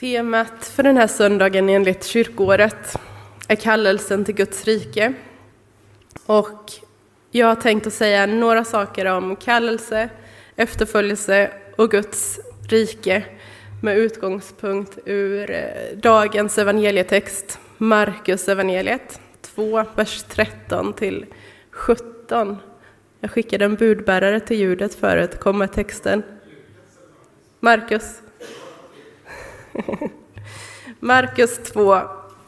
Temat för den här söndagen enligt kyrkåret är kallelsen till Guds rike. Och jag har tänkt att säga några saker om kallelse, efterföljelse och Guds rike med utgångspunkt ur eh, dagens evangelietext, Markus evangeliet 2, vers 13 till 17. Jag skickade en budbärare till ljudet förut, kommer texten. Markus Markus 2,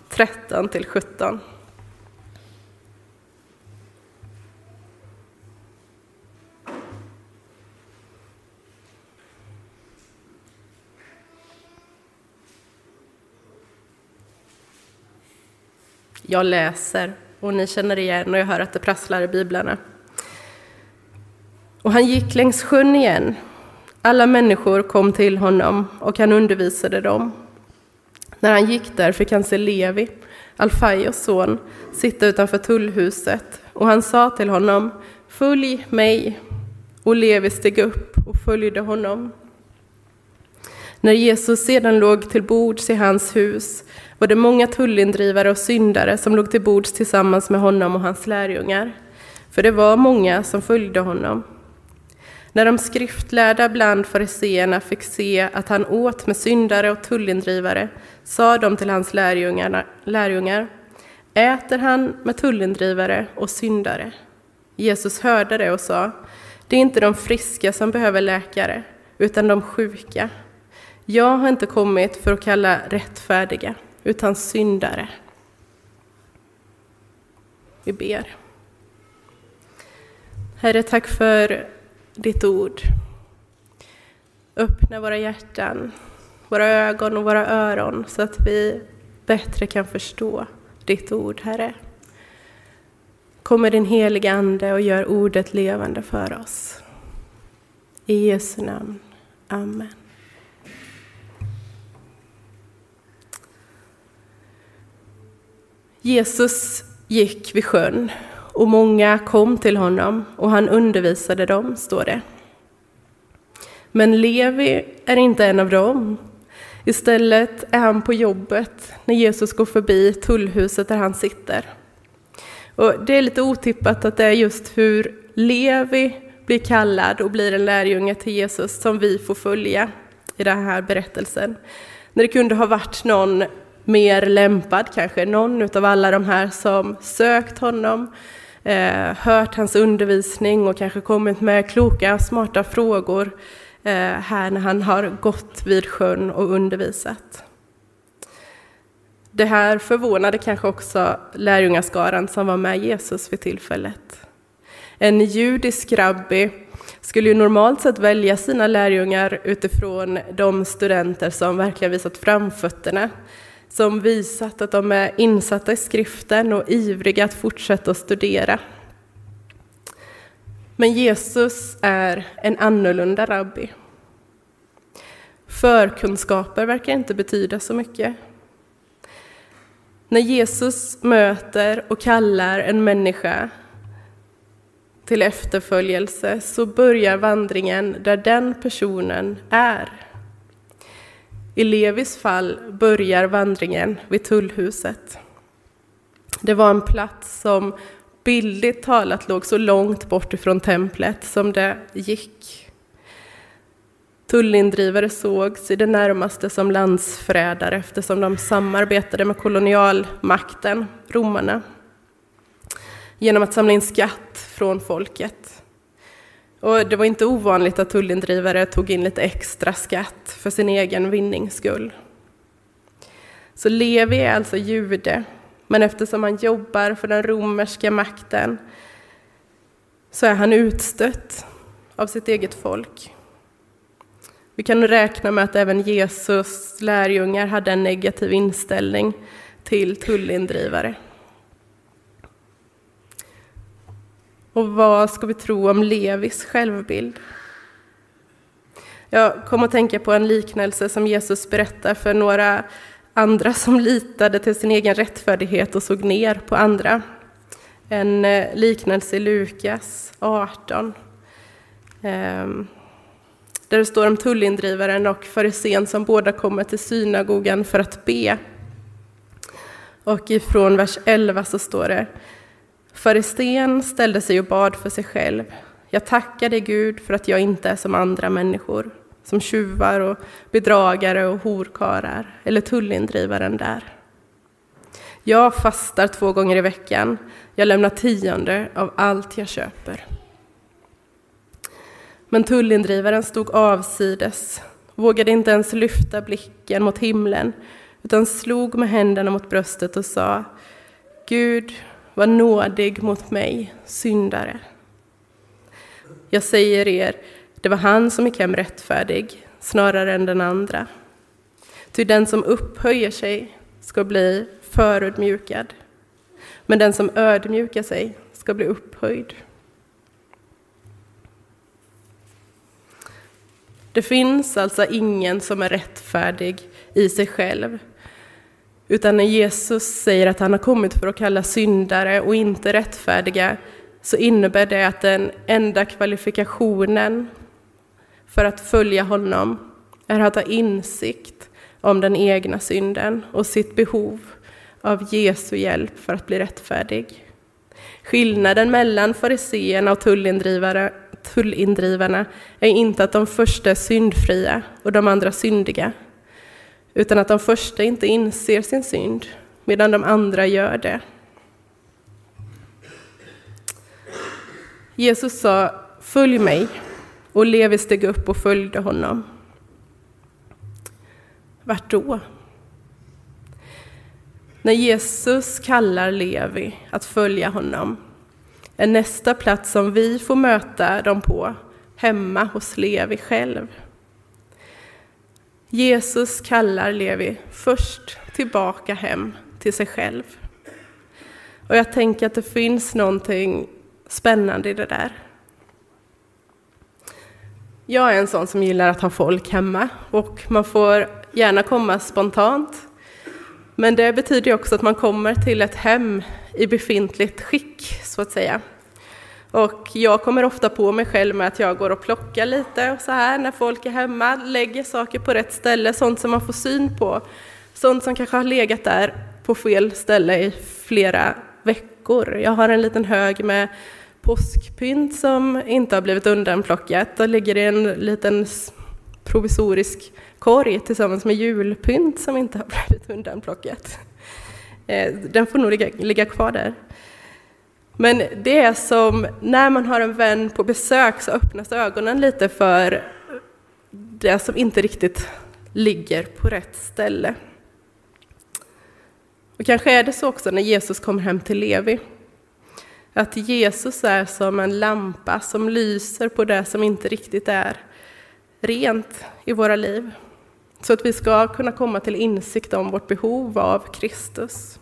13 till 17. Jag läser och ni känner igen och jag hör att det prasslar i biblarna. Och han gick längs sjön igen alla människor kom till honom och han undervisade dem. När han gick där fick han se Levi, Alfaios son, sitta utanför tullhuset och han sa till honom Följ mig. Och Levi steg upp och följde honom. När Jesus sedan låg till bords i hans hus var det många tullindrivare och syndare som låg till bords tillsammans med honom och hans lärjungar. För det var många som följde honom. När de skriftlärda bland fariseerna fick se att han åt med syndare och tullindrivare sa de till hans lärjungar, äter han med tullindrivare och syndare? Jesus hörde det och sa, det är inte de friska som behöver läkare, utan de sjuka. Jag har inte kommit för att kalla rättfärdiga, utan syndare. Vi ber. Herre, tack för ditt ord. Öppna våra hjärtan, våra ögon och våra öron så att vi bättre kan förstå ditt ord, Herre. Kom med din heliga Ande och gör ordet levande för oss. I Jesu namn. Amen. Jesus gick vid sjön och många kom till honom och han undervisade dem, står det. Men Levi är inte en av dem. Istället är han på jobbet när Jesus går förbi tullhuset där han sitter. Och det är lite otippat att det är just hur Levi blir kallad och blir en lärjunge till Jesus som vi får följa i den här berättelsen. När det kunde ha varit någon mer lämpad kanske, någon av alla de här som sökt honom, eh, hört hans undervisning och kanske kommit med kloka, smarta frågor eh, här när han har gått vid sjön och undervisat. Det här förvånade kanske också lärjungaskaran som var med Jesus vid tillfället. En judisk rabbi skulle ju normalt sett välja sina lärjungar utifrån de studenter som verkligen visat framfötterna som visat att de är insatta i skriften och ivriga att fortsätta att studera. Men Jesus är en annorlunda rabbi. Förkunskaper verkar inte betyda så mycket. När Jesus möter och kallar en människa till efterföljelse så börjar vandringen där den personen är. I Levis fall börjar vandringen vid tullhuset. Det var en plats som bildligt talat låg så långt bort ifrån templet som det gick. Tullindrivare sågs i det närmaste som landsförrädare eftersom de samarbetade med kolonialmakten, romarna, genom att samla in skatt från folket. Och det var inte ovanligt att tullindrivare tog in lite extra skatt för sin egen vinnings skull. Så Levi är alltså jude, men eftersom han jobbar för den romerska makten så är han utstött av sitt eget folk. Vi kan räkna med att även Jesus lärjungar hade en negativ inställning till tullindrivare. Och vad ska vi tro om Levis självbild? Jag kom att tänka på en liknelse som Jesus berättar för några andra som litade till sin egen rättfärdighet och såg ner på andra. En eh, liknelse i Lukas 18. Ehm, där det står om tullindrivaren och farisén som båda kommer till synagogan för att be. Och ifrån vers 11 så står det Farisén ställde sig och bad för sig själv. Jag tackar dig Gud för att jag inte är som andra människor, som tjuvar och bedragare och horkarar eller tullindrivaren där. Jag fastar två gånger i veckan. Jag lämnar tionde av allt jag köper. Men tullindrivaren stod avsides, vågade inte ens lyfta blicken mot himlen, utan slog med händerna mot bröstet och sa Gud, var nådig mot mig, syndare. Jag säger er, det var han som gick hem rättfärdig, snarare än den andra. Ty den som upphöjer sig ska bli förödmjukad, men den som ödmjukar sig ska bli upphöjd. Det finns alltså ingen som är rättfärdig i sig själv. Utan när Jesus säger att han har kommit för att kalla syndare och inte rättfärdiga så innebär det att den enda kvalifikationen för att följa honom är att ha insikt om den egna synden och sitt behov av Jesu hjälp för att bli rättfärdig. Skillnaden mellan fariseerna och tullindrivare tullindrivarna är inte att de första är syndfria och de andra syndiga, utan att de första inte inser sin synd, medan de andra gör det. Jesus sa ”Följ mig” och Levi steg upp och följde honom. Vart då? När Jesus kallar Levi att följa honom är nästa plats som vi får möta dem på hemma hos Levi själv. Jesus kallar Levi först tillbaka hem till sig själv. Och jag tänker att det finns någonting spännande i det där. Jag är en sån som gillar att ha folk hemma och man får gärna komma spontant. Men det betyder också att man kommer till ett hem i befintligt skick, så att säga. Och jag kommer ofta på mig själv med att jag går och plockar lite och så här när folk är hemma, lägger saker på rätt ställe, sånt som man får syn på. Sånt som kanske har legat där på fel ställe i flera veckor. Jag har en liten hög med påskpynt som inte har blivit undanplockat och ligger i en liten provisorisk korg tillsammans med julpynt som inte har blivit undanplockat. Eh, den får nog ligga, ligga kvar där. Men det är som när man har en vän på besök så öppnas ögonen lite för det som inte riktigt ligger på rätt ställe. Och kanske är det så också när Jesus kommer hem till Levi. Att Jesus är som en lampa som lyser på det som inte riktigt är rent i våra liv. Så att vi ska kunna komma till insikt om vårt behov av Kristus.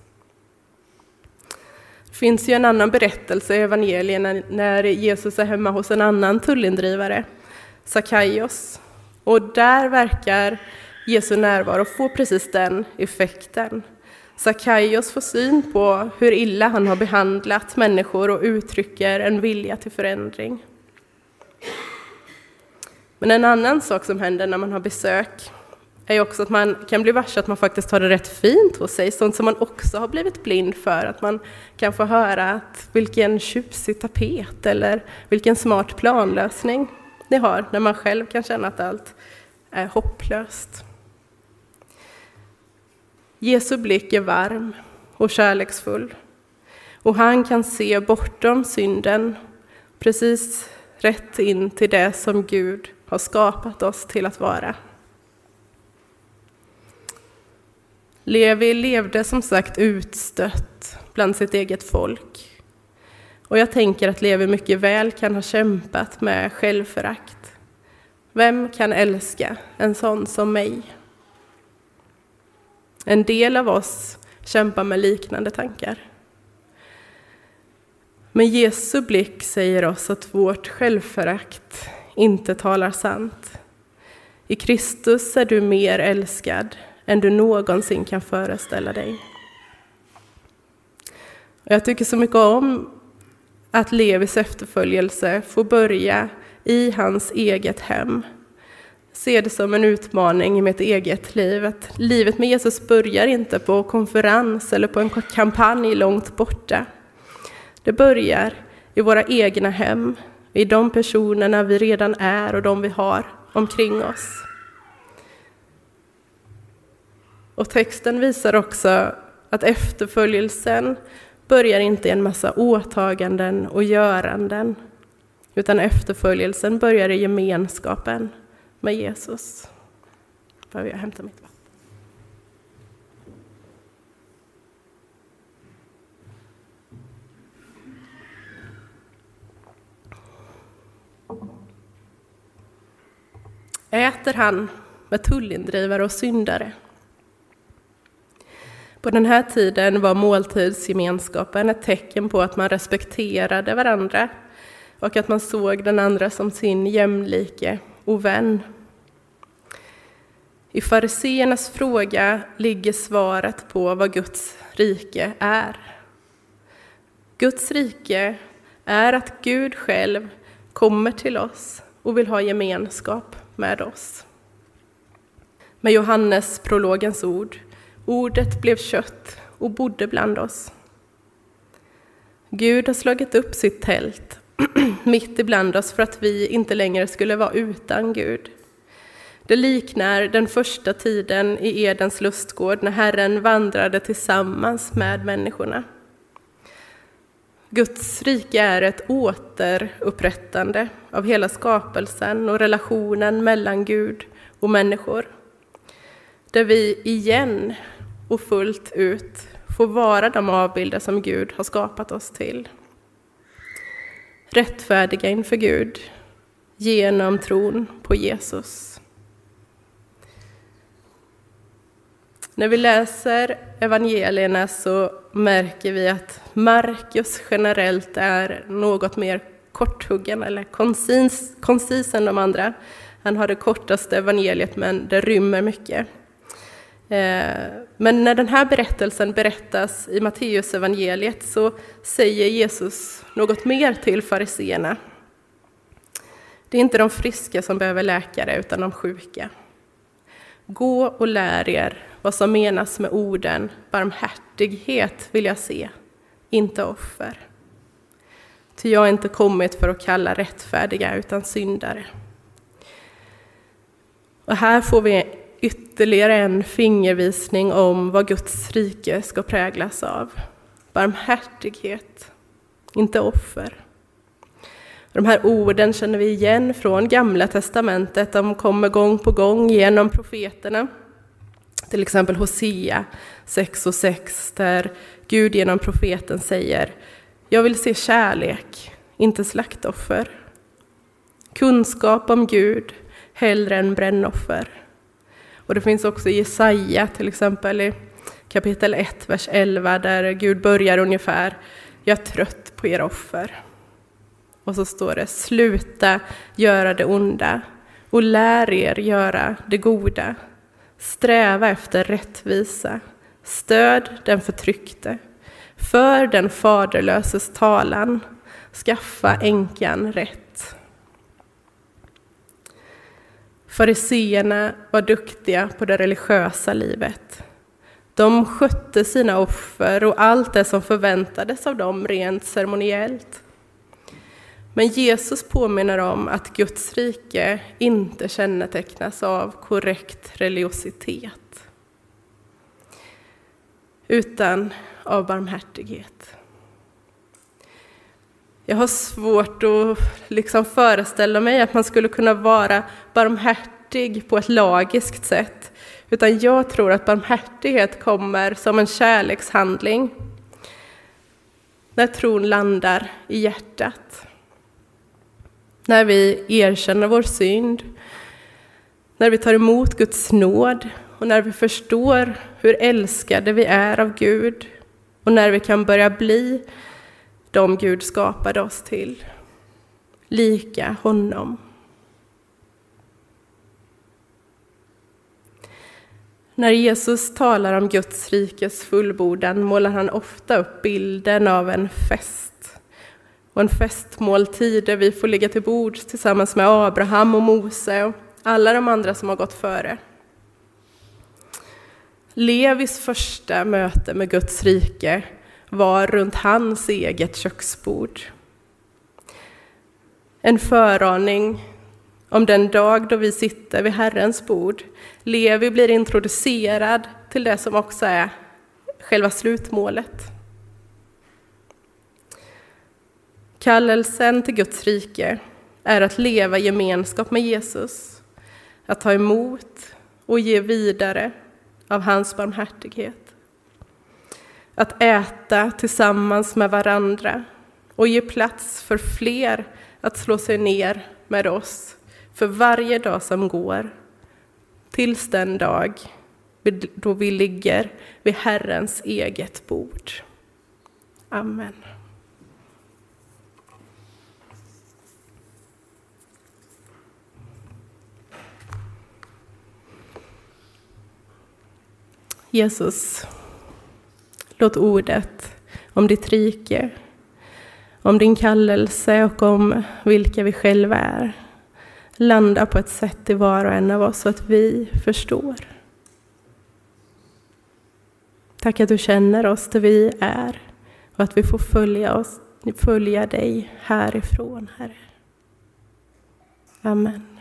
Det finns ju en annan berättelse i evangelierna när Jesus är hemma hos en annan tullindrivare, Sakaios. Och där verkar Jesu närvaro få precis den effekten. Sakaios får syn på hur illa han har behandlat människor och uttrycker en vilja till förändring. Men en annan sak som händer när man har besök är också att man kan bli varse att man faktiskt har det rätt fint hos sig, sånt som man också har blivit blind för. Att man kan få höra att vilken tjusig tapet eller vilken smart planlösning ni har, när man själv kan känna att allt är hopplöst. Jesu blick är varm och kärleksfull och han kan se bortom synden, precis rätt in till det som Gud har skapat oss till att vara. Levi levde som sagt utstött bland sitt eget folk. Och jag tänker att Levi mycket väl kan ha kämpat med självförakt. Vem kan älska en sån som mig? En del av oss kämpar med liknande tankar. Men Jesu blick säger oss att vårt självförakt inte talar sant. I Kristus är du mer älskad än du någonsin kan föreställa dig. Jag tycker så mycket om att Levis efterföljelse får börja i hans eget hem se det som en utmaning i mitt eget liv. Att livet med Jesus börjar inte på konferens eller på en kampanj långt borta. Det börjar i våra egna hem, i de personerna vi redan är och de vi har omkring oss. Och texten visar också att efterföljelsen börjar inte i en massa åtaganden och göranden, utan efterföljelsen börjar i gemenskapen med Jesus. Behöver jag hämta mitt vatten? Äter han med tullindrivare och syndare? På den här tiden var måltidsgemenskapen ett tecken på att man respekterade varandra och att man såg den andra som sin jämlike och vän. I fariseernas fråga ligger svaret på vad Guds rike är. Guds rike är att Gud själv kommer till oss och vill ha gemenskap med oss. Med Johannes prologens ord Ordet blev kött och bodde bland oss. Gud har slagit upp sitt tält mitt ibland oss för att vi inte längre skulle vara utan Gud. Det liknar den första tiden i Edens lustgård när Herren vandrade tillsammans med människorna. Guds rike är ett återupprättande av hela skapelsen och relationen mellan Gud och människor. Där vi igen och fullt ut får vara de avbilder som Gud har skapat oss till. Rättfärdiga inför Gud genom tron på Jesus. När vi läser evangelierna så märker vi att Markus generellt är något mer korthuggen eller koncis, koncis än de andra. Han har det kortaste evangeliet men det rymmer mycket. Eh, men när den här berättelsen berättas i Matteusevangeliet så säger Jesus något mer till fariseerna. Det är inte de friska som behöver läkare, utan de sjuka. Gå och lär er vad som menas med orden barmhärtighet vill jag se, inte offer. Ty jag har inte kommit för att kalla rättfärdiga, utan syndare. Och här får vi ytterligare en fingervisning om vad Guds rike ska präglas av. Barmhärtighet, inte offer. De här orden känner vi igen från Gamla testamentet. De kommer gång på gång genom profeterna. Till exempel Hosea 6 och 6 där Gud genom profeten säger Jag vill se kärlek, inte slaktoffer. Kunskap om Gud hellre än brännoffer. Och det finns också i Jesaja till exempel i kapitel 1, vers 11 där Gud börjar ungefär Jag är trött på era offer. Och så står det Sluta göra det onda och lär er göra det goda. Sträva efter rättvisa. Stöd den förtryckte. För den faderlöses talan. Skaffa änkan rätt. Fariseerna var duktiga på det religiösa livet. De skötte sina offer och allt det som förväntades av dem rent ceremoniellt. Men Jesus påminner om att Guds rike inte kännetecknas av korrekt religiositet, utan av barmhärtighet. Jag har svårt att liksom föreställa mig att man skulle kunna vara barmhärtig på ett lagiskt sätt. Utan jag tror att barmhärtighet kommer som en kärlekshandling när tron landar i hjärtat. När vi erkänner vår synd, när vi tar emot Guds nåd. Och när vi förstår hur älskade vi är av Gud. Och när vi kan börja bli de Gud skapade oss till, lika honom. När Jesus talar om Guds rikes fullbordan målar han ofta upp bilden av en fest och en festmåltid där vi får ligga till bords tillsammans med Abraham och Mose och alla de andra som har gått före. Levis första möte med Guds rike var runt hans eget köksbord. En föraning om den dag då vi sitter vid Herrens bord. Levi blir introducerad till det som också är själva slutmålet. Kallelsen till Guds rike är att leva i gemenskap med Jesus, att ta emot och ge vidare av hans barmhärtighet. Att äta tillsammans med varandra och ge plats för fler att slå sig ner med oss för varje dag som går, tills den dag då vi ligger vid Herrens eget bord. Amen. Jesus, låt ordet om ditt rike, om din kallelse och om vilka vi själva är landa på ett sätt i var och en av oss så att vi förstår. Tack att du känner oss där vi är och att vi får följa, oss, följa dig härifrån, Herre. Amen.